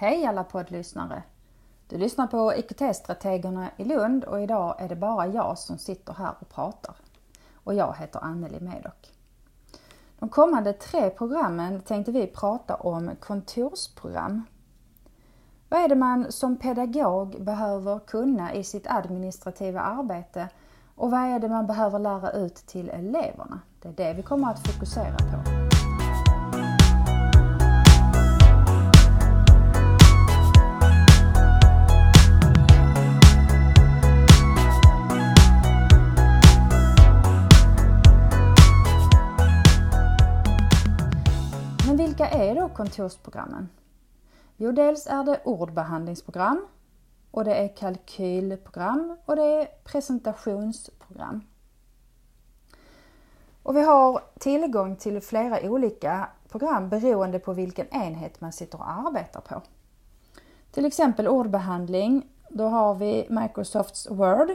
Hej alla poddlyssnare! Du lyssnar på IKT-strategerna i Lund och idag är det bara jag som sitter här och pratar. Och jag heter Anneli Medock. De kommande tre programmen tänkte vi prata om kontorsprogram. Vad är det man som pedagog behöver kunna i sitt administrativa arbete och vad är det man behöver lära ut till eleverna? Det är det vi kommer att fokusera på. Men vilka är då kontorsprogrammen? Jo, dels är det ordbehandlingsprogram och det är kalkylprogram och det är presentationsprogram. Och vi har tillgång till flera olika program beroende på vilken enhet man sitter och arbetar på. Till exempel ordbehandling, då har vi Microsofts Word,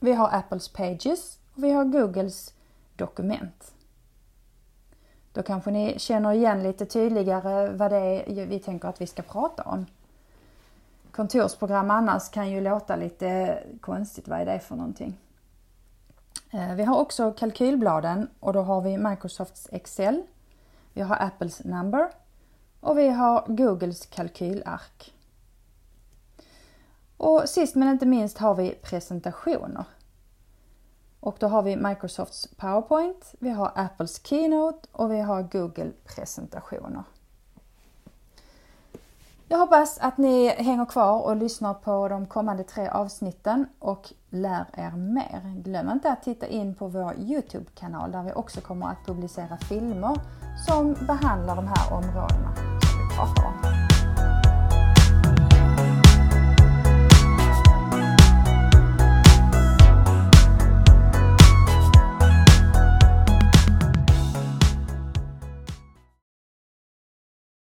vi har Apples Pages och vi har Googles dokument. Då kanske ni känner igen lite tydligare vad det är vi tänker att vi ska prata om. Kontorsprogram annars kan ju låta lite konstigt, vad är det för någonting? Eh, vi har också kalkylbladen och då har vi Microsofts Excel, vi har Apples Number och vi har Googles kalkylark. Och sist men inte minst har vi presentationer. Och då har vi Microsofts PowerPoint, vi har Apples Keynote och vi har Google presentationer. Jag hoppas att ni hänger kvar och lyssnar på de kommande tre avsnitten och lär er mer. Glöm inte att titta in på vår Youtube-kanal där vi också kommer att publicera filmer som behandlar de här områdena som vi pratar om.